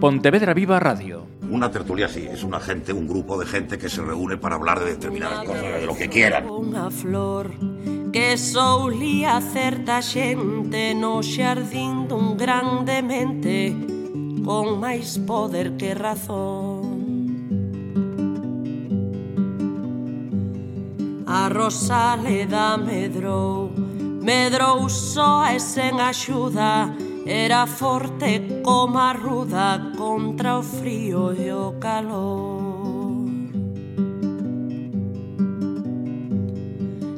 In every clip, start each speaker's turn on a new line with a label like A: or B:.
A: Pontevedra Viva Radio.
B: Una tertulia sí, es una gente, un grupo de gente que se reúne para hablar de determinadas cosas, de lo que quieran.
C: Unha flor que soulía certa xente no xardín dun grande mente con máis poder que razón. A rosa le da medrou, medrou só e sen axuda, Era forte como a ruda contra o frío e o calor.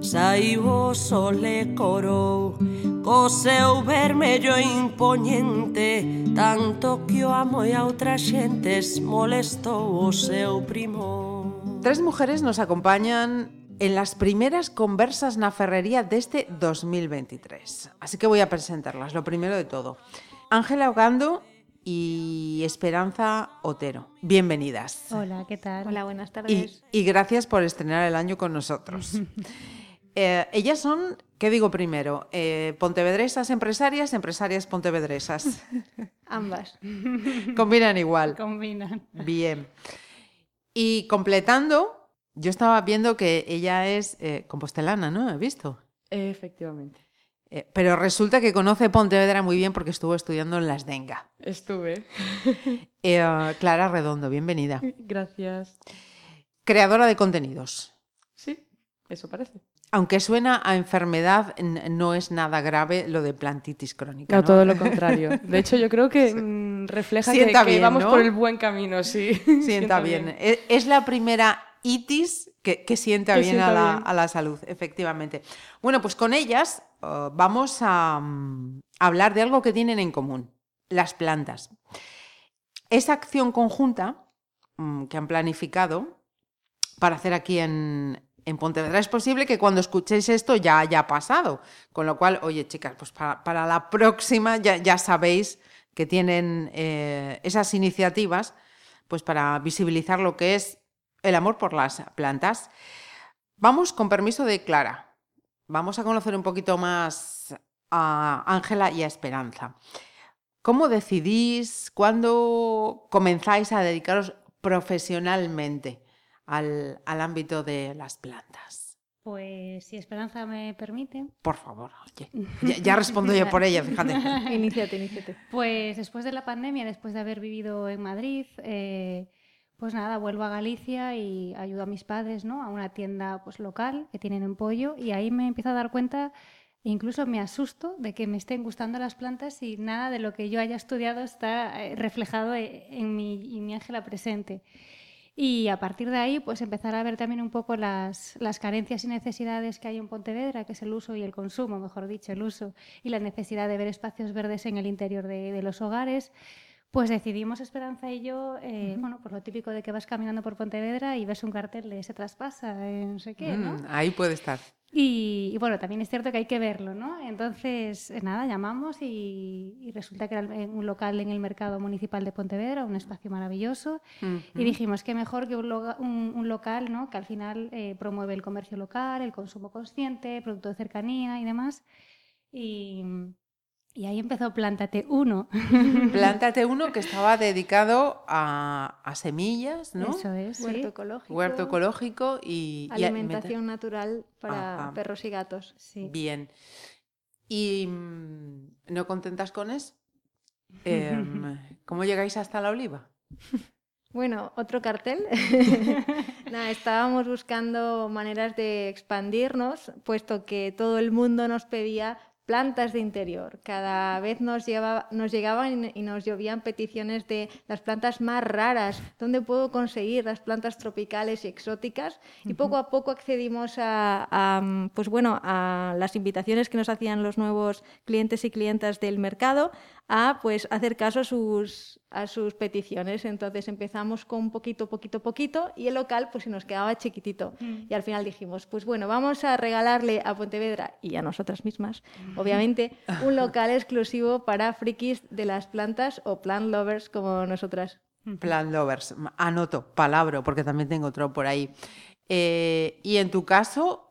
C: Saiu o sol e corou Co seu vermello imponente Tanto que o amo e a outras xentes Molestou o seu primo
D: Tres mujeres nos acompañan en las primeras conversas na ferrería deste 2023. Así que voy a presentarlas, lo primero de todo. Ángela Ogando y Esperanza Otero. Bienvenidas.
E: Hola, ¿qué tal?
F: Hola, buenas
D: Y,
F: tardes.
D: y gracias por estrenar el año con nosotros. Eh, ellas son, ¿qué digo primero? Eh, pontevedresas empresarias, empresarias pontevedresas.
F: Ambas.
D: Combinan igual.
E: Combinan.
D: Bien. Y completando, yo estaba viendo que ella es eh, compostelana, ¿no? He visto.
G: Efectivamente.
D: Eh, pero resulta que conoce Pontevedra muy bien porque estuvo estudiando en las Denga.
G: Estuve.
D: Eh, Clara Redondo, bienvenida.
G: Gracias.
D: Creadora de contenidos.
G: Sí, eso parece.
D: Aunque suena a enfermedad, no es nada grave lo de plantitis crónica.
G: No,
D: ¿no?
G: todo lo contrario. De hecho, yo creo que mm, refleja que,
D: Sienta
G: que
D: bien,
G: vamos
D: ¿no?
G: por el buen camino, sí.
D: Sienta bien. E- Es la primera itis que, que sienta
G: Que
D: bien, a,
G: sienta
D: la,
G: bien.
D: a la salud, efectivamente. Bueno, pues con ellas eh, vamos a mm, hablar de algo que tienen en común, las plantas. Esa acción conjunta mm, que han planificado para hacer aquí en, en Pontevedra es posible que cuando escuchéis esto ya haya pasado. Con lo cual, oye, chicas, pues para, para la próxima ya, ya sabéis que tienen eh, esas iniciativas pues para visibilizar lo que es el amor por las plantas. Vamos con permiso de Clara. Vamos a conocer un poquito más a Ángela y a Esperanza. ¿Cómo decidís, cuándo comenzáis a dedicaros profesionalmente al, al ámbito de las plantas?
E: Pues si Esperanza me permite,
D: Por favor, oye. Ya, ya respondo yo por ella, fíjate.
F: Iníciate, iníciate.
E: pues después de la pandemia, después de haber vivido en Madrid, eh, pues nada, vuelvo a Galicia y ayudo a mis padres, ¿no? A una tienda pues local que tienen en Pollo y ahí me empiezo a dar cuenta, incluso me asusto de que me estén gustando las plantas y nada de lo que yo haya estudiado está eh, reflejado e- en mi, en mi Ángela presente. Y a partir de ahí, pues empezar a ver también un poco las, las carencias y necesidades que hay en Pontevedra, que es el uso y el consumo, mejor dicho, el uso y la necesidad de ver espacios verdes en el interior de los hogares. Pues decidimos, Esperanza y yo, eh, bueno, pues lo típico de que vas caminando por Pontevedra y ves un cartel de se traspasa, eh, no sé qué, ¿no?
D: Mm, ahí puede estar.
E: Y, y bueno, también es cierto que hay que verlo, ¿no? Entonces, eh, nada, llamamos y, y resulta que era el- un local en el mercado municipal de Pontevedra, un espacio maravilloso. Y dijimos que mejor que un, loga- un- un local, ¿no? Que al final eh, promueve el comercio local, el consumo consciente, producto de cercanía y demás. Y, y ahí empezó Plántate 1.
D: Plántate uno que estaba dedicado a, a semillas, ¿no?
E: Eso es, sí.
F: Huerto ecológico.
D: Huerto ecológico y... y a-
F: Alimentación natural para
D: Ajá.
F: perros y gatos.
E: Sí.
D: Bien. ¿Y mm, no contentas con eso? Em, ¿Cómo llegáis hasta la oliva?
F: Bueno, otro cartel. Nada, estábamos buscando maneras de expandirnos, puesto que todo el mundo nos pedía plantas de interior. Cada vez nos, lleva- nos llegaban y nos llovían peticiones de las plantas más raras, dónde puedo conseguir las plantas tropicales y exóticas. Y poco a poco accedimos a, a, pues bueno, a las invitaciones que nos hacían los nuevos clientes y clientas del mercado a pues hacer caso a sus, a sus peticiones. Entonces empezamos con poquito, poquito, poquito y el local pues se nos quedaba chiquitito. Y al final dijimos, pues bueno, vamos a regalarle a Pontevedra y a nosotras mismas, obviamente, un local exclusivo para frikis de las plantas o plant lovers como nosotras.
D: Plant lovers. Anoto, palabra, porque también tengo otro por ahí. Eh, y en tu caso,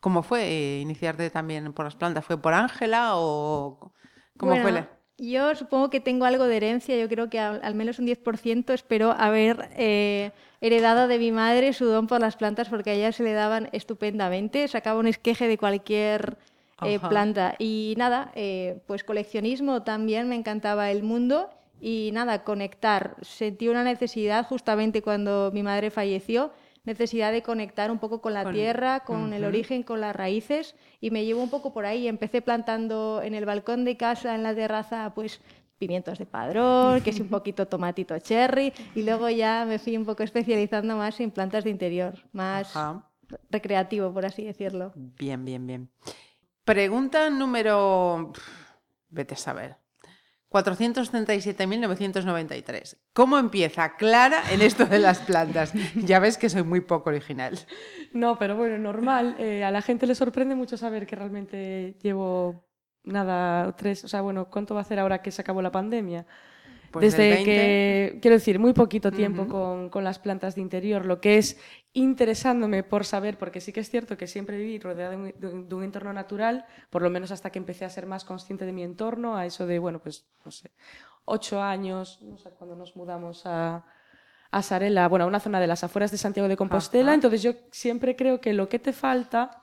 D: ¿cómo fue eh, iniciarte también por las plantas? ¿Fue por Ángela o cómo
F: Bueno,
D: fue la...?
F: Yo supongo que tengo algo de herencia, yo creo que al, al menos un 10% espero haber eh, heredado de mi madre su don por las plantas porque a ella se le daban estupendamente, sacaba un esqueje de cualquier eh, planta. Y nada, eh, pues coleccionismo también, me encantaba el mundo y nada, conectar. Sentí una necesidad justamente cuando mi madre falleció, necesidad de conectar un poco con la
D: Con-
F: tierra, con el origen, con las raíces y me llevo un poco por ahí. Empecé plantando en el balcón de casa, en la terraza, pues pimientos de padrón, que es un poquito tomatito cherry y luego ya me fui un poco especializando más en plantas de interior, más
D: Ajá.
F: recreativo, por así decirlo.
D: Bien, bien, bien. Pregunta número... Vete a saber. 437.993. ¿Cómo empieza Clara en esto de las plantas? Ya ves que soy muy poco original.
G: No, pero bueno, normal. Eh, a la gente le sorprende mucho saber que realmente llevo nada, tres, o sea, bueno, ¿cuánto va a hacer ahora que se acabó la pandemia?
D: Pues
G: Desde
D: 20.
G: que, quiero decir, muy poquito tiempo con, con las plantas de interior, lo que es interesándome por saber, porque sí que es cierto que siempre viví rodeada de un, de un- de un entorno natural, por lo menos hasta que empecé a ser más consciente de mi entorno, a eso de, bueno, pues, no sé, ocho años, no sé, cuando nos mudamos a, a Sarela, bueno, a una zona de las afueras de Santiago de Compostela,
D: Ajá.
G: entonces yo siempre creo que lo que te falta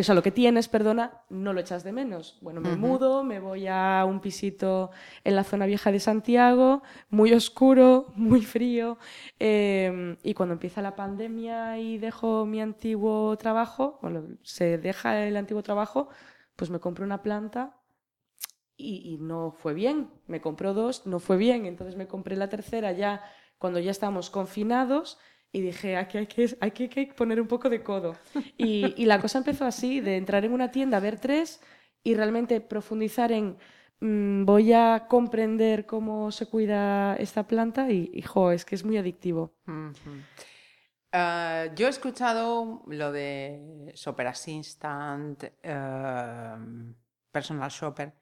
G: o sea, lo que tienes, perdona, no lo echas de menos. Bueno, me mudo, me voy a un pisito en la zona vieja de Santiago, muy oscuro, muy frío, eh, y cuando empieza la pandemia y dejo mi antiguo trabajo, bueno, se deja el antiguo trabajo, pues me compro una planta y, y no fue bien. Me compró dos, no fue bien, entonces me compré la tercera ya cuando ya estábamos confinados y dije, aquí hay que, hay que, poner un poco de codo. Y, la cosa empezó así, de entrar en una tienda, ver tres y realmente profundizar en, mm, voy a comprender cómo se cuida esta planta y, y, jo, es que es muy adictivo.
D: Ah, yo he escuchado lo de Shopper Assistant, eh, Personal Shopper,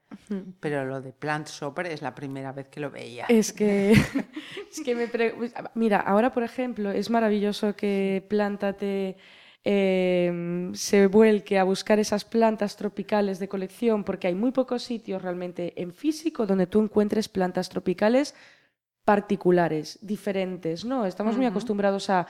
D: pero lo de Plant Shopper es la primera vez que lo veía.
G: Es que, es que me pre- Mira, ahora, por ejemplo, es maravilloso que Plántate eh, se vuelque a buscar esas plantas tropicales de colección, porque hay muy pocos sitios realmente en físico donde tú encuentres plantas tropicales particulares, diferentes, ¿no? Estamos muy acostumbrados a,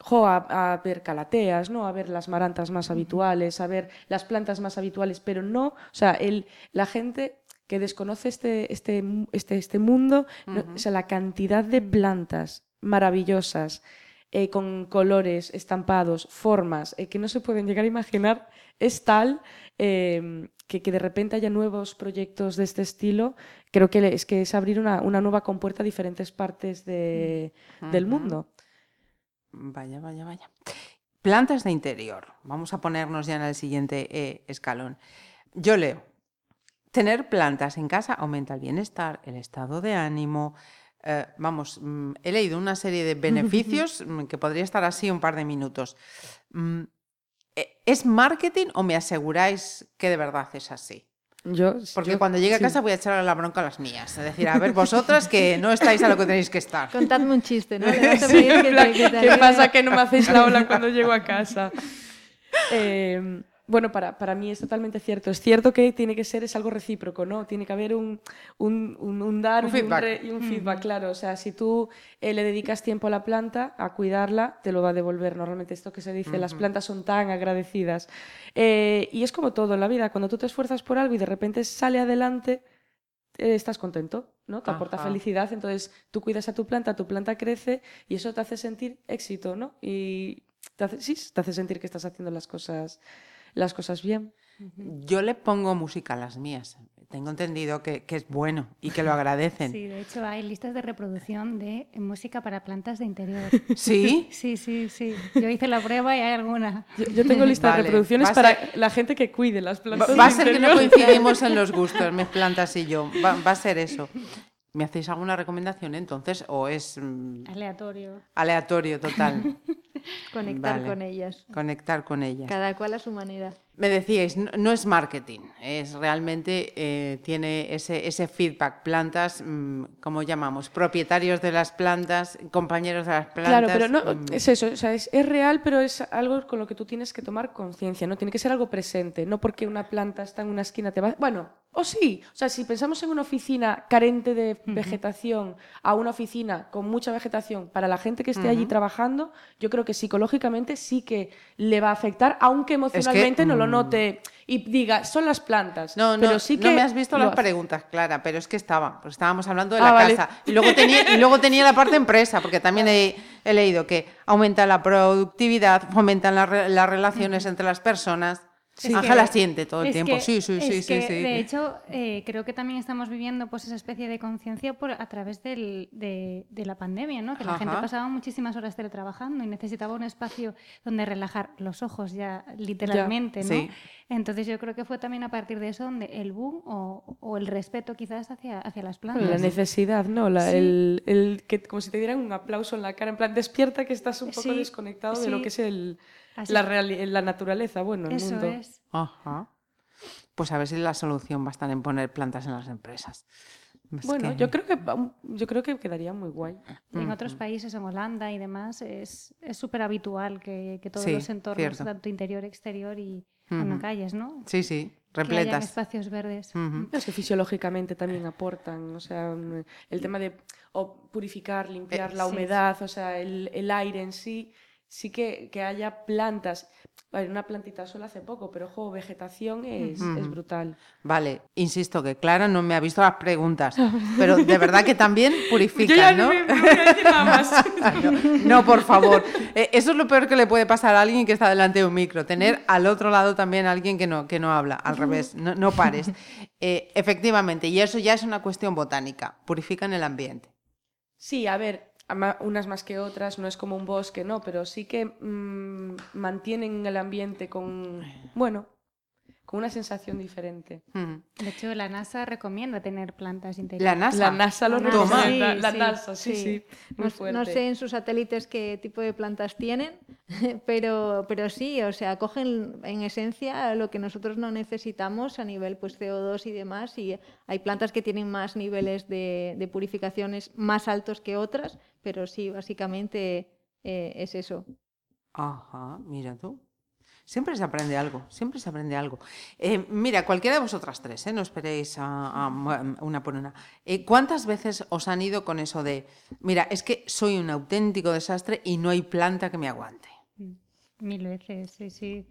G: jo, a, a ver calateas, ¿no? A ver las marantas más habituales, a ver las plantas más habituales, pero no, o sea, el, la gente que desconoce este, este, este, este mundo, no- o sea, la cantidad de plantas maravillosas, eh, con colores, estampados, formas, eh, que no se pueden llegar a imaginar, es tal eh, que, que de repente haya nuevos proyectos de este estilo, creo que es que es abrir una, una nueva compuerta a diferentes partes de- del
D: Ujú.
G: mundo.
D: Vaya, vaya, vaya. Plantas de interior. Vamos a ponernos ya en el siguiente eh, escalón. Yo leo. Tener plantas en casa aumenta el bienestar, el estado de ánimo. eh, vamos, mm, he leído una serie de beneficios mm, que podría estar así un par de minutos. Mm, eh, ¿Es marketing o me aseguráis que de verdad es así?
G: Yo,
D: Porque
G: yo-
D: cuando llegue a
G: sí.
D: casa voy a echarle la bronca a las mías. Es decir, a ver, vosotras que no estáis a lo que tenéis que estar.
F: Contadme un chiste, ¿no?
G: Sí,
F: que
G: ¿Qué pasa que no me hacéis la ola cuando llego a casa? Eh, bueno, para, para mí es totalmente cierto. Es cierto que tiene que ser, es algo recíproco, ¿no? Tiene que haber un, un, un- un dar
D: Un
G: y
D: feedback.
G: re- y un feedback, claro. O sea, si tú eh, le dedicas tiempo a la planta, a cuidarla, te lo va a devolver. Normalmente esto que se dice, las plantas son tan agradecidas. Eh, y es como todo en la vida, cuando tú te esfuerzas por algo y de repente sale adelante, eh, estás contento, ¿no? Te aporta felicidad, entonces tú cuidas a tu planta, tu planta crece y eso te hace sentir éxito, ¿no? Y te hace, sí, te hace sentir que estás haciendo las cosas, las cosas bien.
D: Yo le pongo música a las mías. Tengo entendido que, que es bueno y que lo agradecen.
E: Sí, de hecho hay listas de reproducción de música para plantas de interior.
D: ¿Sí?
E: Sí, sí, sí. Yo hice la prueba y hay alguna.
G: Yo, yo tengo lista
D: Vale,
G: de reproducciones
D: va a
G: para
D: ser-
G: la gente que cuide las
D: Va,
G: plantas.
D: va a
G: de
D: ser que no coincidimos en los gustos, mis plantas y yo. Va, va a ser eso. ¿Me hacéis alguna recomendación entonces? ¿O es mm,
E: Aleatorio.
D: aleatorio total?
F: Conectar
D: Vale.
F: con ellas.
D: Conectar con ellas.
F: Cada cual a su manera.
D: Me decíais, no, no es marketing, es realmente eh, tiene ese, ese feedback. Plantas, mm, ¿cómo llamamos? Propietarios de las plantas, compañeros de las plantas.
G: Claro, pero no,
D: mm,
G: es eso, o sea, es, es real, pero es algo con lo que tú tienes que tomar conciencia, ¿no? Tiene que ser algo presente, no porque una planta está en una esquina te va... Bueno, o sí, o sea, si pensamos en una oficina carente de vegetación a una oficina con mucha vegetación para la gente que esté allí trabajando, yo creo que psicológicamente sí que le va a afectar, aunque emocionalmente no lo
D: mm.
G: note y diga, son las plantas.
D: No, no,
G: pero sí
D: no
G: que
D: me has visto las preguntas, Clara, pero es que estaba, pues estábamos hablando de
G: Ah,
D: la
G: vale.
D: casa. Y luego, tenía, y luego tenía la parte empresa, porque también he, he leído que aumenta la productividad, fomentan las re- las relaciones entre las personas. Ángela
E: que-
D: siente todo el tiempo.
E: que-
D: sí, sí, sí,
E: es
D: sí,
E: que,
D: sí.
E: De hecho, eh, creo que también estamos viviendo pues esa especie de conciencia por a través del- de, de la pandemia, ¿no? Que la gente pasaba muchísimas horas teletrabajando y necesitaba un espacio donde relajar los ojos ya literalmente, ¿no?
D: sí.
E: Entonces yo creo que fue también a partir de eso donde el boom o, o el respeto quizás hacia, hacia las plantas.
G: La necesidad, ¿no? La-
E: Sí.
G: el, el que, como si te dieran un aplauso en la cara, en plan, despierta que estás un poco
E: Sí,
G: desconectado de lo
E: sí.
G: que es el,
E: Así
G: la, naturaleza, bueno, el
E: Eso
G: mundo.
E: es.
D: Ajá. Pues a ver si la solución va a estar en poner plantas en las empresas. Es
G: Bueno,
D: que-
G: yo creo que yo creo que quedaría muy guay.
E: En otros países, en Holanda y demás, es es súper habitual que, que todos
D: Sí,
E: los entornos,
D: cierto.
E: tanto interior, exterior y bueno,
D: Ujú.
E: calles, ¿no?
D: Sí, sí,
E: Que hayan
D: repletas.
E: espacios verdes.
G: Es que fisiológicamente también aportan, o sea, mm, el tema de o purificar, limpiar
D: Eh,
G: la
E: sí.
G: humedad, o sea, el, el aire en sí, sí que, que haya plantas. Una plantita sola hace poco, pero ojo, vegetación es, es brutal.
D: Vale, insisto que Clara no me ha visto las preguntas, pero de verdad que también purifican, ¿no? No, por favor. Eh, eso es lo peor que le puede pasar a alguien que está delante de un micro. Tener al otro lado también a alguien que no, que no habla. Al revés, no, no pares. Eh, efectivamente, y eso ya es una cuestión botánica. Purifican el ambiente.
G: Sí, a ver, unas más que otras, no es como un bosque, no, pero sí que mm, mantienen el ambiente con, bueno, con una sensación diferente.
D: Mm.
E: De hecho, la NASA recomienda tener plantas interiores.
D: La NASA.
G: La NASA lo recomienda,
F: Sí,
G: la
F: sí,
G: NASA, sí,
F: sí.
G: sí, muy
F: No,
G: fuerte.
F: no sé en sus satélites qué tipo de plantas tienen, pero, pero sí, o sea, cogen en esencia lo que nosotros no necesitamos a nivel pues, CO2 y demás, y hay plantas que tienen más niveles de, de purificaciones más altos que otras, pero sí, básicamente eh, es eso.
D: Ajá, mira tú. Siempre se aprende algo, siempre se aprende algo. Eh, mira, cualquiera de vosotras tres, ¿eh? no esperéis a, una por una. Eh, ¿Cuántas veces os han ido con eso de, mira, es que soy un auténtico desastre y no hay planta que me aguante?
E: Mil veces, sí, sí.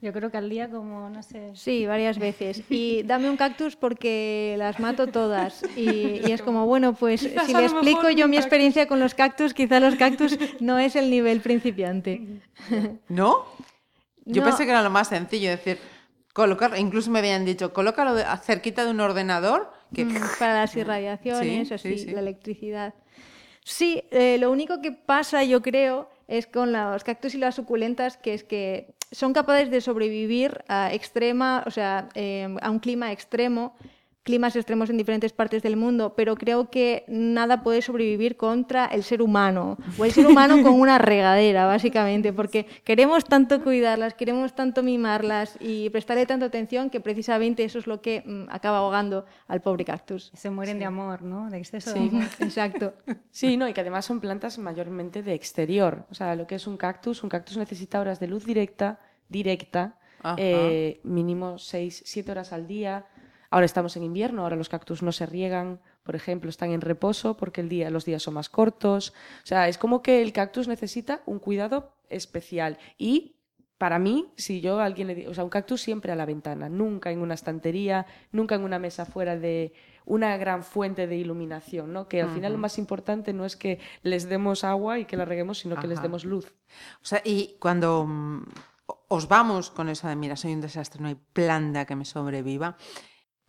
E: Yo creo que al día como, no sé...
F: Sí, varias veces. Y dame un cactus porque las mato todas. Y, y es como, bueno, pues
G: Quizás
F: si le explico yo mi experiencia con los cactus, quizá los cactus no es el nivel principiante.
D: ¿No? Yo
F: No.
D: pensé que era lo más sencillo, decir, colocar, incluso me habían dicho, colócalo de- cerquita de un ordenador, que
F: Mm, Para las irradiaciones,
D: Sí,
F: así,
D: sí, sí.
F: la electricidad. Sí, eh, lo único que pasa, yo creo, es con los cactus y las suculentas, que es que son capaces de sobrevivir a extrema, o sea, eh, a un clima extremo, climas extremos en diferentes partes del mundo, pero creo que nada puede sobrevivir contra el ser humano, o el ser humano con una regadera, básicamente, porque queremos tanto cuidarlas, queremos tanto mimarlas y prestarle tanta atención que precisamente eso es lo que mm, acaba ahogando al pobre cactus.
E: Se mueren de amor, ¿no? De exceso de
F: Sí,
E: amor.
F: exacto.
G: Sí, no, y que además son plantas mayormente de exterior. O sea, lo que es un cactus, un cactus necesita horas de luz directa, directa, eh, mínimo 6, 7 horas al día. Ahora estamos en invierno, ahora los cactus no se riegan, por ejemplo, están en reposo porque el día, los días son más cortos. O sea, es como que el cactus necesita un cuidado especial. Y para mí, si yo a alguien le digo, o sea, un cactus siempre a la ventana, nunca en una estantería, nunca en una mesa fuera de una gran fuente de iluminación, ¿no? Que al final lo más importante no es que les demos agua y que la reguemos, sino que les demos luz.
D: O sea, y cuando mm, os vamos con eso de, mira, soy un desastre, no hay planta que me sobreviva,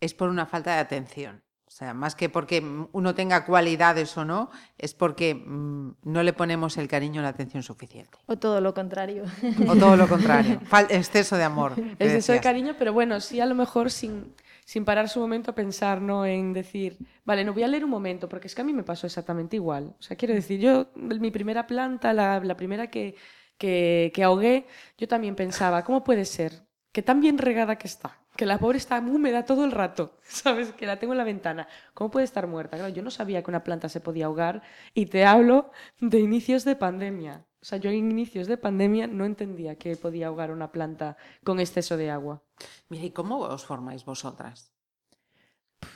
D: es por una falta de atención. O sea, más que porque uno tenga cualidades o no, es porque mm, no le ponemos el cariño o la atención suficiente.
F: O todo lo contrario.
D: O todo lo contrario, fal- exceso de amor.
G: Es de cariño, pero bueno, sí a lo mejor sin, sin parar su momento a pensar, ¿no? En decir, vale, no voy a leer un momento, porque es que a mí me pasó exactamente igual. O sea, quiero decir, yo, mi primera planta, la, la primera que, que, que ahogué, yo también pensaba, ¿cómo puede ser que tan bien regada que está, que la pobre está húmeda todo el rato, ¿sabes? Que la tengo en la ventana. ¿Cómo puede estar muerta? Claro, yo no sabía que una planta se podía ahogar y te hablo de inicios de pandemia. O sea, yo en inicios de pandemia no entendía que podía ahogar una planta con exceso de agua.
D: Mira, ¿y cómo os formáis vosotras?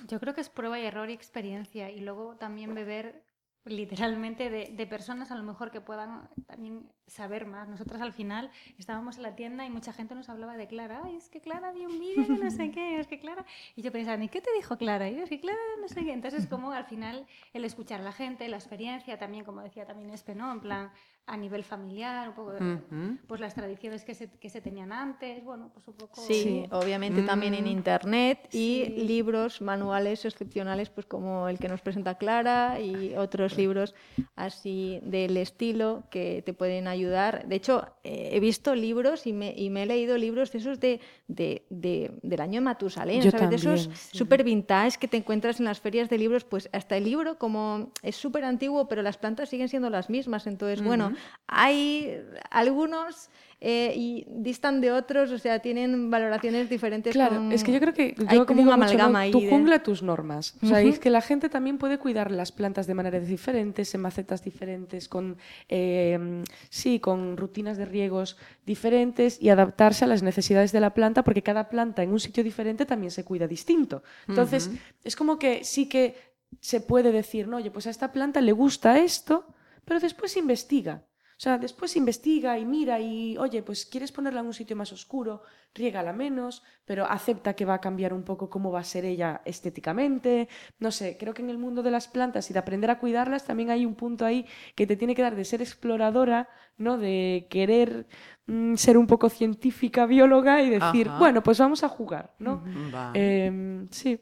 E: Yo creo que es prueba y error y experiencia. Y luego también beber literalmente de, de, personas a lo mejor que puedan también saber más. Nosotras al final estábamos en la tienda y mucha gente nos hablaba de Clara. Ay, es que Clara dio un vídeo no sé qué, es que Clara... Y yo pensaba, ¿y qué te dijo Clara? Y yo, es que Clara no sé qué. Entonces, como al final el escuchar a la gente, la experiencia también, como decía también Espe, ¿no? En plan, a nivel familiar, un poco de, uh -huh. pues las tradiciones que se, que se, tenían antes, bueno, pues un poco...
F: Sí, sí. obviamente mm. también en internet y sí. libros, manuales excepcionales, pues como el que nos presenta Clara y otros libros así del estilo que te pueden ayudar. De hecho, eh, he visto libros y me, y me, he leído libros de esos de, de, de del año de Matusalén,
G: Yo
F: ¿sabes?
G: También,
F: de esos
G: sí.
F: súper vintage que te encuentras en las ferias de libros, pues hasta el libro como es súper antiguo, pero las plantas siguen siendo las mismas, entonces, uh -huh. bueno, hay algunos eh, y distan de otros, o sea, tienen valoraciones diferentes.
G: Claro,
F: con...
G: es que yo creo que yo
F: hay como
G: digo
F: un
G: mucho,
F: amalgama
G: ¿no?
F: ahí.
G: Tu
F: de-
G: jungla, tus normas. O sea,
F: Ujú.
G: es que la gente también puede cuidar las plantas de maneras diferentes, en macetas diferentes, con eh, sí, con rutinas de riegos diferentes y adaptarse a las necesidades de la planta, porque cada planta en un sitio diferente también se cuida distinto. Entonces,
D: Ujú.
G: es como que sí que se puede decir, no, oye, pues a esta planta le gusta esto, pero después investiga. O sea, después investiga y mira y, oye, pues quieres ponerla en un sitio más oscuro, riégala menos, pero acepta que va a cambiar un poco cómo va a ser ella estéticamente. No sé, creo que en el mundo de las plantas y de aprender a cuidarlas también hay un punto ahí que te tiene que dar de ser exploradora, ¿no? De querer mm, ser un poco científica, bióloga y decir,
D: Ajá.
G: bueno, pues vamos a jugar, ¿no?
D: Vale.
G: Em, sí.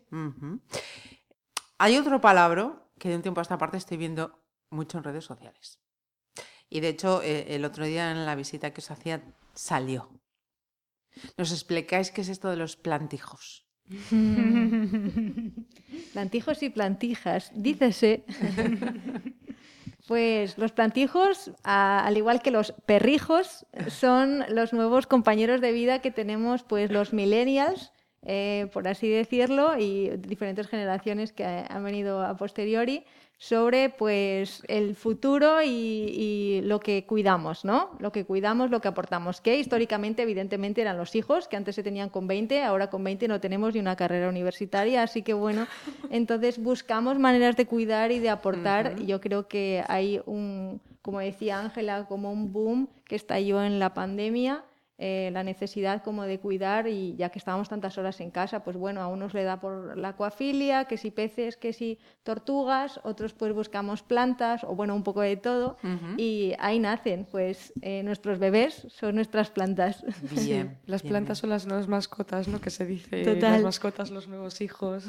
D: Hay otro palabra que de un tiempo a esta parte estoy viendo mucho en redes sociales. Y de hecho, eh, el otro día en la visita que os hacía salió. ¿Nos explicáis qué es esto de los plantijos?
F: Plantijos y plantijas. Dícese. Pues los plantijos, al igual que los perrijos, son los nuevos compañeros de vida que tenemos pues los millennials, eh, por así decirlo, y diferentes generaciones que han venido a posteriori sobre pues el futuro y, y lo que cuidamos, ¿no? Lo que cuidamos, lo que aportamos, que históricamente evidentemente eran los hijos, que antes se tenían con 20, ahora con 20 no tenemos ni una carrera universitaria, así que bueno, entonces buscamos maneras de cuidar y de aportar. y Yo creo que hay un, como decía Ángela, como un boom que estalló en la pandemia, eh, la necesidad como de cuidar y ya que estábamos tantas horas en casa, pues bueno, a unos le da por la acuafilia, que si peces, que si tortugas, otros pues buscamos plantas o bueno, un poco de todo y ahí nacen, pues eh, nuestros bebés son nuestras plantas.
D: Bien.
G: Las
D: bien,
G: plantas
D: bien.
G: son las nuevas mascotas, ¿no? Que se dice,
F: Total.
G: las mascotas, los nuevos hijos.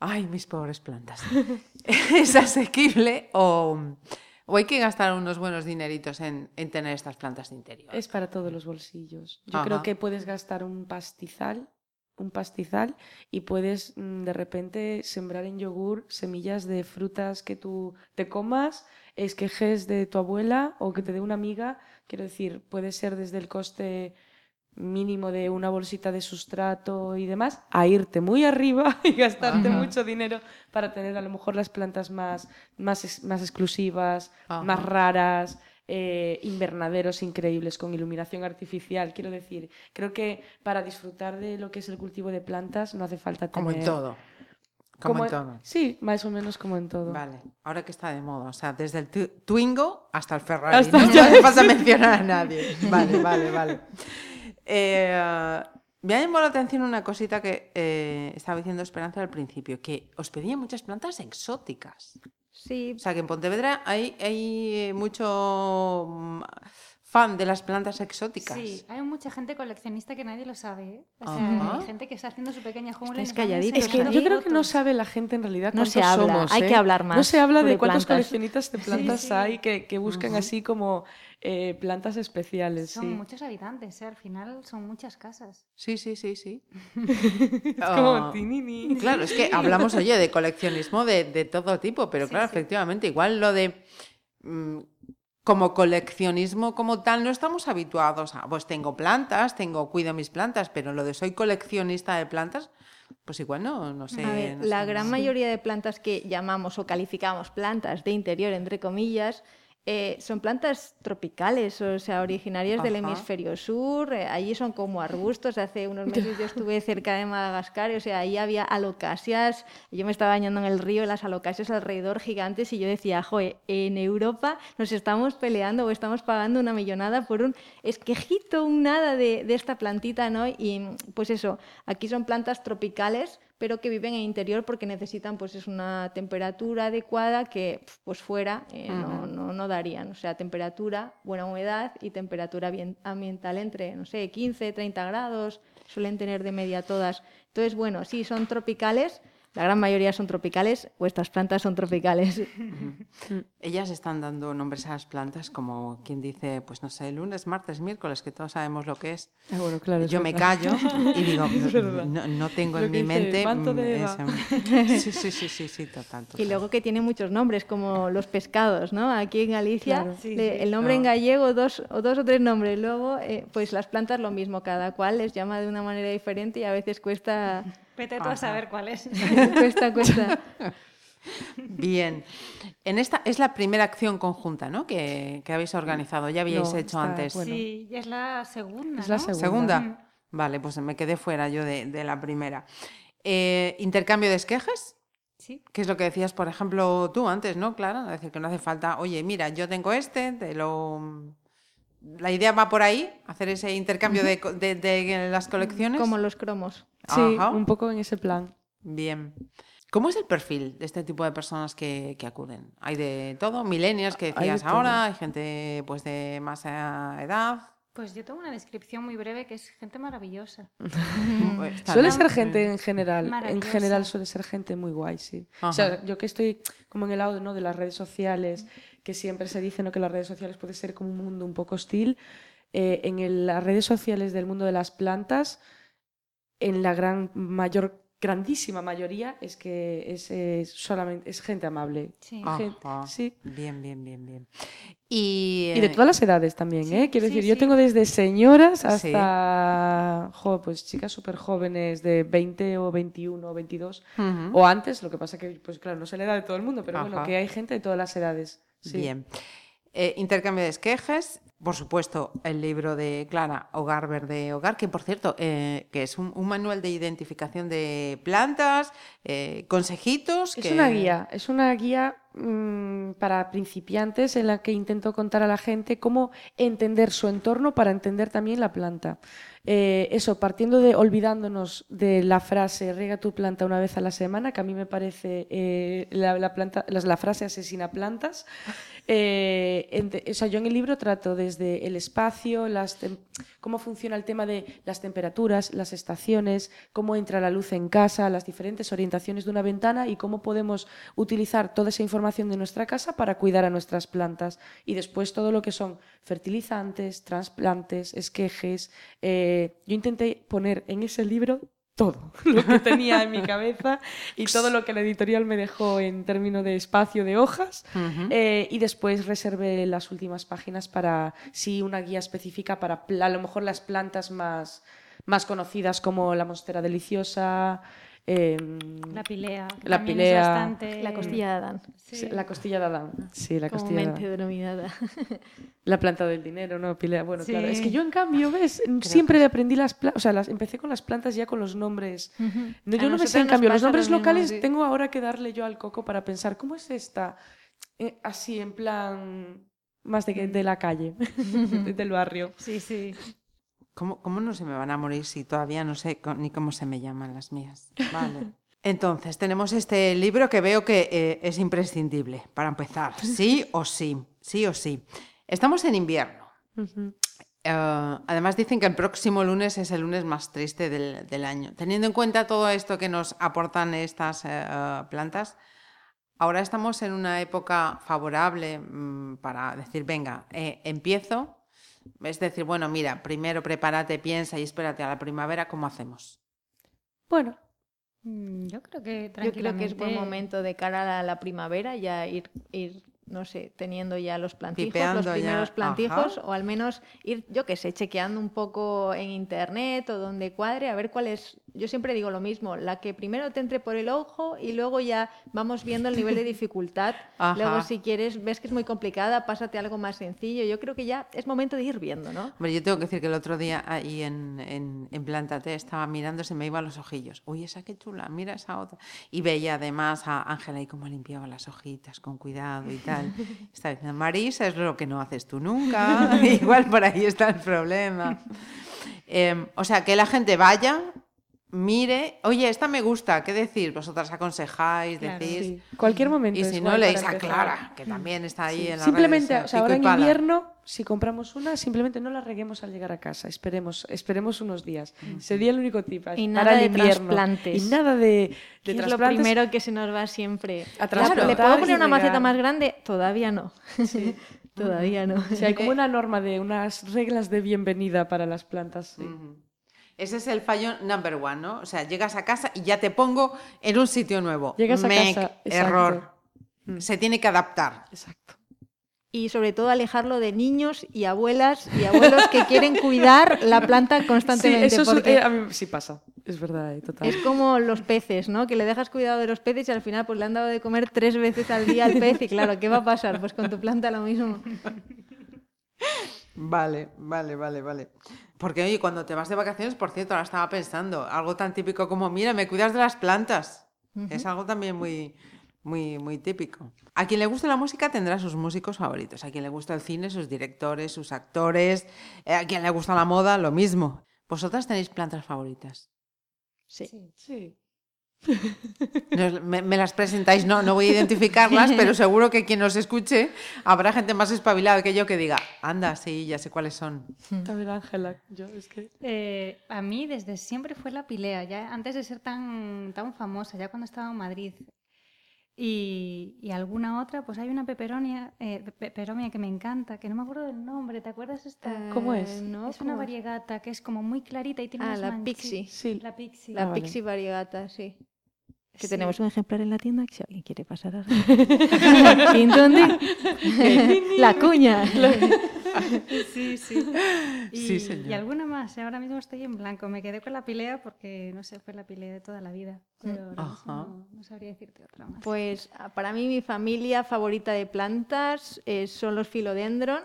D: Ay, mis pobres plantas. ¿Es asequible o, o hay que gastar unos buenos dineritos en, en tener estas plantas de interior?
G: Es para todos los bolsillos. Yo
D: Ajá.
G: creo que puedes gastar un pastizal, un pastizal, y puedes mm, de repente sembrar en yogur semillas de frutas que tú te comas, esquejes de tu abuela o que te dé una amiga. Quiero decir, puede ser desde el coste mínimo de una bolsita de sustrato y demás, a irte muy arriba y gastarte
D: Ajá.
G: mucho dinero para tener a lo mejor las plantas más, más, más exclusivas,
D: Ajá.
G: más raras, eh, invernaderos increíbles con iluminación artificial. Quiero decir, creo que para disfrutar de lo que es el cultivo de plantas no hace falta tener...
D: Como en todo. Como, en todo.
G: Sí, más o menos como en todo.
D: Vale, ahora que está de moda, o sea, desde el Twingo hasta el Ferrari.
G: Hasta
D: ¿no? No hace falta mencionar a nadie. Vale, vale, vale. Eh, me ha llamado la atención una cosita que eh, estaba diciendo Esperanza al principio, que os pedían muchas plantas exóticas.
F: Sí,
D: O sea, que en Pontevedra hay, hay mucho mm, fan de las plantas exóticas.
E: Sí, hay mucha gente coleccionista que nadie lo sabe. ¿eh? O sea,
D: Ajá.
E: hay gente que está haciendo su pequeña jungla.
F: calladitos,
G: Es que yo creo que no sabe la gente en realidad
F: No
G: cuántos
F: se habla,
G: somos.
F: hay
G: ¿eh?
F: que hablar
G: No
F: más
G: se habla de cuántos
F: plantas.
G: coleccionistas de plantas
E: sí.
G: hay que, que buscan así como eh, plantas especiales.
E: Son
G: sí.
E: muchos habitantes, ¿eh? al final son muchas casas.
D: Sí, sí, sí, sí.
G: Es
D: Ah.
G: como tinini.
D: Claro, es que hablamos, oye, de coleccionismo de, de todo tipo, pero
E: Sí,
D: claro,
E: sí.
D: efectivamente, igual lo de mm, como coleccionismo como tal no estamos habituados a, pues tengo plantas, tengo, cuido mis plantas, pero lo de soy coleccionista de plantas, pues igual no, no sé.
F: A ver,
D: no
F: la
D: sé.
F: gran mayoría de plantas que llamamos o calificamos plantas de interior, entre comillas, eh, son plantas tropicales, o sea, originarias del hemisferio sur. eh, allí son como arbustos. Hace unos meses yo estuve cerca de Madagascar, y, o sea, ahí había alocasias. Yo me estaba bañando en el río, las alocasias alrededor gigantes, y yo decía, joe, en Europa nos estamos peleando o estamos pagando una millonada por un esquejito, un nada de, de esta plantita, ¿no? Y pues eso, aquí son plantas tropicales pero que viven en interior porque necesitan pues es una temperatura adecuada que pues fuera eh, no, no, no darían. O sea, temperatura, buena humedad y temperatura bien- ambiental entre, no sé, 15, 30 grados, suelen tener de media todas. Entonces, bueno, sí, son tropicales, la gran mayoría son tropicales, vuestras plantas son tropicales.
D: Ellas están dando nombres a las plantas como quien dice, pues no sé, lunes, martes, miércoles, que todos sabemos lo que es.
G: Ah, bueno, claro. es
D: Yo me
G: verdad.
D: callo y digo, no, no tengo
G: Lo
D: en mi
G: dice,
D: mente.
G: manto de
D: mm,
G: Eva.
D: ese- Sí, sí, sí, sí, sí, total,
F: Y luego que tiene muchos nombres, como los pescados, ¿no? Aquí en Galicia,
G: Claro.
E: Sí,
F: le-
E: sí.
F: el nombre en
D: Claro.
F: gallego, dos o dos o tres nombres. Luego, eh, pues las plantas lo mismo, cada cual les llama de una manera diferente y a veces cuesta,
E: Vete tú
D: Ajá.
E: a saber cuál es.
F: cuesta, cuesta.
D: Bien. En esta es la primera acción conjunta, ¿no? Que, que habéis organizado. Ya habíais
G: No,
D: hecho
G: está-
D: antes.
G: bueno.
E: Sí, y es la segunda.
G: Es la
E: ¿no?
G: segunda.
D: ¿Segunda?
E: Mm.
D: Vale, pues me quedé fuera yo de, de la primera. Eh, ¿Intercambio de esquejes?
E: Sí.
D: Que es lo que decías, por ejemplo, tú antes, ¿no, Clara? Es decir, que no hace falta, oye, mira, yo tengo este, te lo... La idea va por ahí, hacer ese intercambio de, de- de las colecciones.
F: Como los cromos.
G: Sí,
D: Ajá.
G: un poco en ese plan.
D: Bien. ¿Cómo es el perfil de este tipo de personas que, que acuden? ¿Hay de todo? ¿Millennials que
G: Hay de
D: decías
G: todo.
D: ahora? ¿Hay gente pues de más edad?
E: Pues yo tengo una descripción muy breve que es gente maravillosa.
D: Pues,
G: Suele ser gente en general, en general suele ser gente muy guay, sí. O
D: Ajá.
G: sea, yo que estoy como en el lado ¿no? de las redes sociales, que siempre se dice ¿no? que las redes sociales puede ser como un mundo un poco hostil, eh, en el- las redes sociales del mundo de las plantas, en la gran mayor, grandísima mayoría es que es, solamente es gente amable.
E: Sí.
G: Gen-
D: Ajá.
G: sí.
D: Bien, bien, bien, bien. Y,
G: Y de
D: eh,
G: todas las edades también,
E: sí,
G: ¿eh? Quiero
E: sí,
G: decir, yo tengo desde señoras
D: Sí.
G: hasta jo, pues chicas súper jóvenes de 20 o 21 o 22
D: ujú.
G: o antes, lo que pasa que, pues claro, no sé la edad de todo el mundo, pero bueno, que hay gente de todas las edades. Sí.
D: Bien. Eh, intercambio de esquejes, por supuesto, el libro de Clara, Hogar Verde Hogar, que por cierto, eh, que es un, un manual de identificación de plantas, eh, consejitos.
G: Es
D: que-
G: una guía, es una guía mm, para principiantes en la que intento contar a la gente cómo entender su entorno para entender también la planta. Eh, eso, partiendo de, olvidándonos de la frase riega tu planta una vez a la semana, que a mí me parece eh, la, la planta, la, la frase asesina plantas. Eh, ente- o sea, yo en el libro trato desde el espacio, cómo funciona el tema de las temperaturas, las estaciones, cómo entra la luz en casa, las diferentes orientaciones de una ventana y cómo podemos utilizar toda esa información de nuestra casa para cuidar a nuestras plantas. Y después todo lo que son fertilizantes, trasplantes, esquejes. eh, yo intenté poner en ese libro todo lo que tenía en mi cabeza y todo lo que la editorial me dejó en términos de espacio de hojas. Eh, y después reservé las últimas páginas para, sí, una guía específica para a lo mejor las plantas más, más conocidas como la monstera deliciosa, em,
E: La pilea. que
G: La pilea.
E: Es bastante...
F: La costilla de Adán,
E: Sí.
G: la costilla de Adán. Sí, la costilla de Adán.
F: denominada.
G: La planta del dinero, ¿no? Pilea. Bueno, claro. Es que yo, en cambio, ¿ves? Siempre aprendí las plantas. O sea, las, empecé con las plantas ya con los nombres. No,
F: A
G: yo no me sé, en cambio, los
F: lo
G: nombres
F: mismo,
G: locales
F: sí.
G: tengo ahora que darle yo al coco para pensar, ¿cómo es esta? Eh, así, en plan, más de, que- de la calle, del barrio.
E: Sí, sí.
D: ¿Cómo, cómo no se me van a morir si todavía no sé ni cómo se me llaman las mías? Vale. Entonces, tenemos este libro que veo que eh, es imprescindible para empezar. Sí o sí, sí o sí. Estamos en invierno. Eh, además dicen que el próximo lunes es el lunes más triste del, del año. Teniendo en cuenta todo esto que nos aportan estas eh, plantas, ahora estamos en una época favorable mm, para decir, venga, eh, empiezo. Es decir, bueno, mira, primero prepárate, piensa y espérate a la primavera, ¿cómo hacemos?
G: Bueno,
E: Mm, Yo creo que
F: Yo creo que es buen
E: tranquilamente-
F: momento de cara a la, la primavera ya ir, ir no sé, teniendo ya los plantijos,
D: Pipeando
F: los
D: ya,
F: primeros plantijos,
D: ajá.
F: o al menos ir, yo qué sé, chequeando un poco en internet o donde cuadre, a ver cuál es. Yo siempre digo lo mismo, la que primero te entre por el ojo y luego ya vamos viendo el nivel de dificultad. Luego, si quieres, ves que es muy complicada, pásate algo más sencillo. Yo creo que ya es momento de ir viendo, ¿no?
D: Hombre, yo tengo que decir que el otro día ahí en, en, en Plántate estaba mirando, se me iban los ojillos. Uy, esa qué chula, mira esa otra. Y veía además a Ángela ahí cómo limpiaba las hojitas con cuidado y tal. Estaba diciendo, Marisa, es lo que no haces tú nunca. Igual por ahí está el problema. Em, o sea, que la gente vaya, mire, oye, esta me gusta, ¿qué decir? Vosotras aconsejáis,
E: Claro,
D: decís.
G: Sí, Cualquier momento.
D: Y si no, leéis a. Clara, que también está ahí en la
G: Simplemente, o sea, ahora en invierno, si compramos una, simplemente no la reguemos al llegar a casa. Esperemos, esperemos unos días. Sería el único tip.
F: Y nada de
G: invierno.
F: trasplantes.
G: Y nada de, de
F: Que es lo
G: trasplantes.
F: primero que se nos va siempre.
G: A
F: ¿Le-
G: trasplantar
F: ¿Le puedo poner una maceta más grande? Todavía no. Todavía no.
G: Sí, hay como una norma de unas reglas de bienvenida para las plantas. sí.
D: Ese es el fallo number one, ¿no? O sea, llegas a casa y ya te pongo en un sitio nuevo.
G: Llegas a casa, exacto.
D: error.
G: Mm.
D: Se tiene que adaptar.
G: Exacto.
F: Y sobre todo alejarlo de niños y abuelas y abuelos que quieren cuidar la planta
G: Sí,
F: constantemente.
G: eso es-
F: porque
G: eh, a mí sí pasa. Es verdad, eh, total.
F: es como los peces, ¿no? Que le dejas cuidado de los peces y al final pues le han dado de comer tres veces al día al pez y claro, ¿qué va a pasar? Pues con tu planta lo mismo.
D: Vale, vale, vale, vale. Porque, oye, cuando te vas de vacaciones, por cierto, ahora estaba pensando, algo tan típico como, mira, me cuidas de las plantas. Es algo también muy, muy, muy típico. A quien le guste la música tendrá sus músicos favoritos. A quien le gusta el cine, sus directores, sus actores. Eh, a quien le gusta la moda, lo mismo. ¿Vosotras tenéis plantas favoritas?
F: Sí.
G: Sí.
D: Me, me las presentáis, no, no voy a identificarlas, pero seguro que quien nos escuche habrá gente más espabilada que yo que diga, anda, sí, ya sé cuáles son.
G: Ver, Ángela, yo es que...
E: Eh, a mí desde siempre fue la pilea, ya antes de ser tan, tan famosa, ya cuando estaba en Madrid. Y, y alguna otra, pues hay una peperonia, eh, pe- peperomia que me encanta, que no me acuerdo del nombre, ¿te acuerdas esta?
G: ¿Cómo es?
F: Eh, no,
E: es una
F: ¿cómo es?
E: variegata que es como muy clarita y tiene
F: Ah,
E: unas
F: la
E: manchi-
F: pixie.
G: Sí.
E: La pixie.
F: La
G: Ah, vale.
F: Pixie variegata, sí. Que
E: Sí.
F: tenemos un ejemplar en la tienda, que si alguien quiere pasar a... La cuña.
E: Sí, sí. Y,
D: Sí, señor.
E: y alguna más, ahora mismo estoy en blanco. Me quedé con la pilea porque, no sé, fue la pilea de toda la vida. Pero no, no sabría decirte otra más.
F: Pues ah, para mí mi familia favorita de plantas eh, son los philodendron.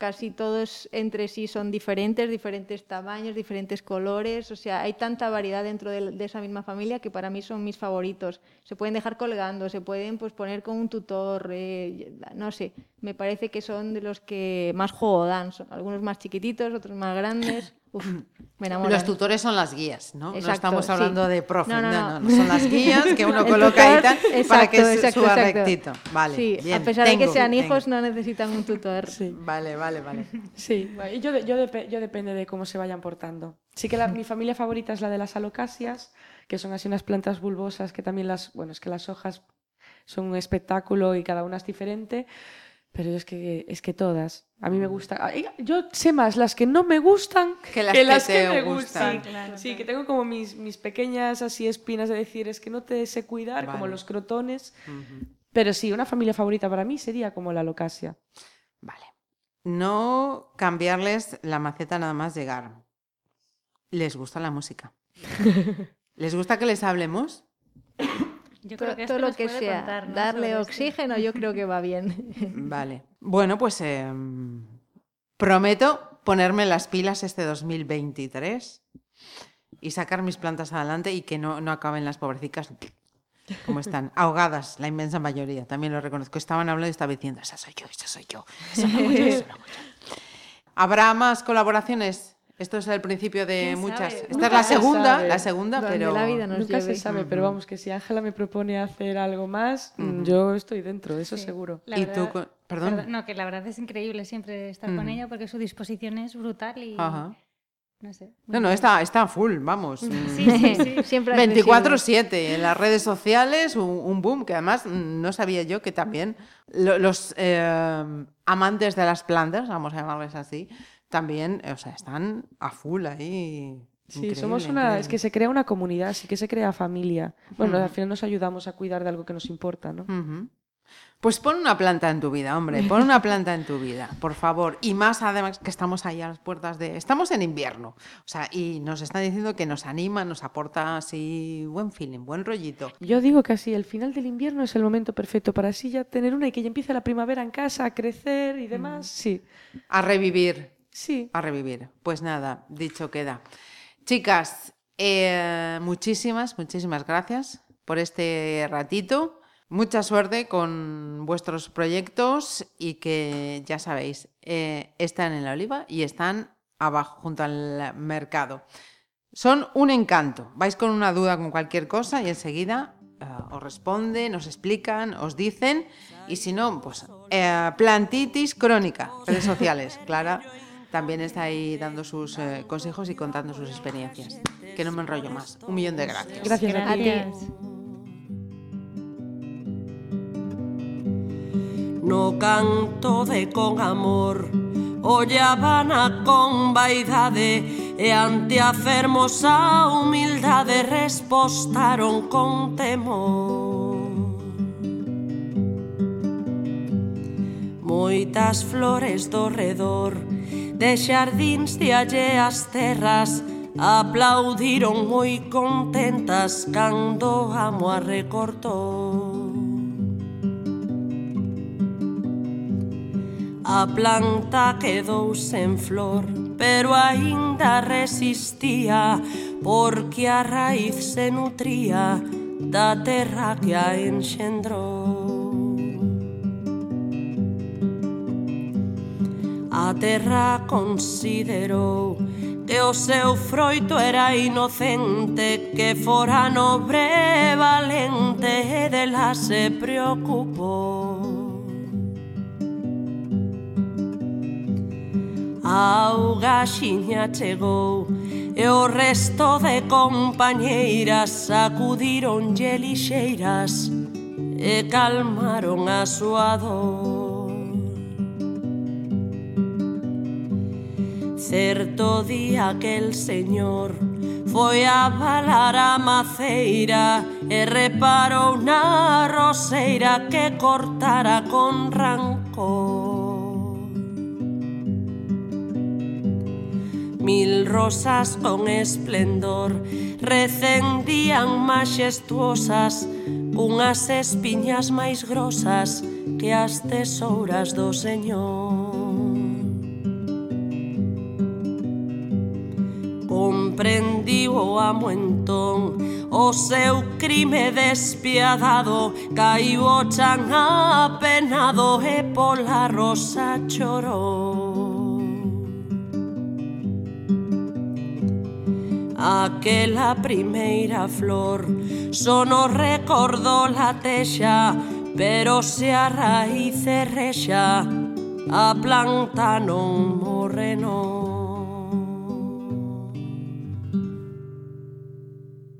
F: Casi todos entre sí son diferentes, diferentes tamaños, diferentes colores. O sea, hay tanta variedad dentro de, esa misma familia que para mí son mis favoritos. Se pueden dejar colgando, se pueden pues, poner con un tutor, eh, no sé. Me parece que son de los que más juego dan. Son algunos más chiquititos, otros más grandes. Uf, me enamoran.
D: Los tutores son las guías, ¿no? no
F: Exacto,
D: estamos
F: sí.
D: hablando de profe,
F: No,
D: no,
F: no,
D: no,
F: no.
D: no, son las guías que uno coloca ahí tal, para
F: exacto,
D: que se
F: exacto,
D: suba
F: exacto.
D: rectito. Vale,
F: Sí,
D: bien,
F: a pesar de que
D: tengo,
F: sean
D: tengo.
F: hijos, no necesitan un tutor.
G: Sí.
D: Vale, vale, vale.
G: Sí, yo, yo, yo depende de cómo se vayan portando. Sí que la- mi familia favorita es la de las alocasias, que son así unas plantas bulbosas que también las, bueno, es que las hojas son un espectáculo y cada una es diferente, pero yo es que, es que todas, a mí me gusta. ay, Yo sé más las que no me gustan
D: Que las que te
G: me
D: gustan.
G: gustan.
E: Sí, claro,
G: Sí,
E: claro.
G: que tengo como mis, mis pequeñas así espinas de decir, es que no te sé cuidar, como los crotones. Pero sí, una familia favorita para mí sería como la alocasia.
D: Vale. No cambiarles la maceta nada más llegar. Les gusta la música. ¿Les gusta que les hablemos?
E: Yo
F: Todo,
E: creo que esto
F: todo lo que sea
E: contar, ¿no?
F: darle oxígeno, yo creo que va bien.
D: Vale. Bueno, pues eh, prometo ponerme las pilas este 2023 y sacar mis plantas adelante y que no, no acaben las pobrecicas como están, ahogadas, la inmensa mayoría, también lo reconozco. Estaban hablando y estaba diciendo, esa soy yo, esa soy yo, esa hago yo, esa hago yo". ¿Habrá más colaboraciones? Esto es el principio de
E: ¿Quién
D: muchas.
E: sabe?
D: Esta
G: Nunca
D: es la
G: se
D: segunda,
G: sabe.
D: la segunda,
F: Donde
D: pero
F: la vida nos
G: Nunca se
F: lleve.
G: sabe, pero vamos, que si Ángela me propone hacer algo más, mm, yo estoy dentro, eso
E: Sí.
G: seguro.
E: La
D: y
E: verdad-
D: tú, con- perdón.
E: No, que la verdad es increíble siempre estar con
D: Ujú.
E: ella porque su disposición es brutal y
D: Ajá.
E: no sé.
D: No, no, está, está full, vamos.
E: Sí, sí, sí.
F: Siempre
D: 24-7 en las redes sociales, un, un boom que además mm, no sabía yo que también lo- los eh, amantes de las plantas, vamos a llamarles así, también, o sea, están a full ahí.
G: Sí, somos una, es que se crea una comunidad, sí que se crea familia. Bueno, al final nos ayudamos a cuidar de algo que nos importa, ¿no?
D: Pues pon una planta en tu vida, hombre, pon una planta en tu vida, por favor. Y más además que estamos ahí a las puertas de... Estamos en invierno, o sea, y nos están diciendo que nos anima, nos aporta así buen feeling, buen rollito.
G: Yo digo que así, el final del invierno es el momento perfecto para así ya tener una y que ya empiece la primavera en casa, a crecer y demás. Sí,
D: A revivir,
G: sí.
D: a revivir. Pues nada, dicho queda. Chicas, eh, muchísimas, muchísimas gracias por este ratito. Mucha suerte con vuestros proyectos y que ya sabéis, eh, están en la oliva y están abajo, junto al mercado. Son un encanto. Vais con una duda con cualquier cosa y enseguida eh, os responden, os explican, os dicen. Y si no, pues plantitis crónica, redes sociales. Clara también está ahí dando sus eh, consejos y contando sus experiencias. Que no me enrollo más. Un millón de gracias.
G: Gracias, gracias. a ti.
C: No canto de con amor, olla vana con vaidade e ante a fermosa humildade respostaron con temor. Moitas flores do redor, de xardíns de alleas terras aplaudiron moi contentas cando a moa recortou. A planta quedou sen flor, pero aínda resistía, porque a raíz se nutría da terra que a enxendrou. A terra considerou que o seu froito era inocente, que fora nobre e valente e dela se preocupou. A auga xiña chegou e o resto de compañeiras sacudironlle lixeiras e calmaron a súa dor. Certo día aquel señor foi a balar a maceira e reparou na roseira que cortara con rancor. Mil rosas con esplendor recendían majestuosas unhas espiñas máis grosas que as tesouras do Señor. prendiu o amo entón O seu crime despiadado Caiu o chan apenado E pola rosa chorou Aquela primeira flor Só nos recordou la texa Pero se a raíz rexa A planta non morre non.